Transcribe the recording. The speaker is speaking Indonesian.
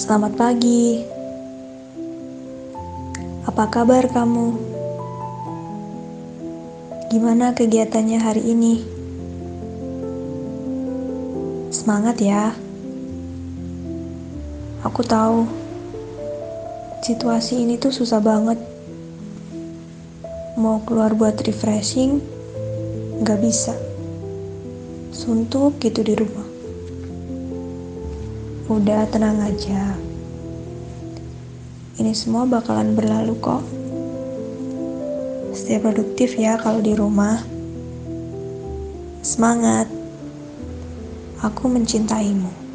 Selamat pagi. Apa kabar kamu? Gimana kegiatannya hari ini? Semangat ya. Aku tahu situasi ini tuh susah banget. Mau keluar buat refreshing, nggak bisa. Suntuk gitu di rumah. Udah tenang aja. Ini semua bakalan berlalu kok. Stay produktif ya kalau di rumah. Semangat. Aku mencintaimu.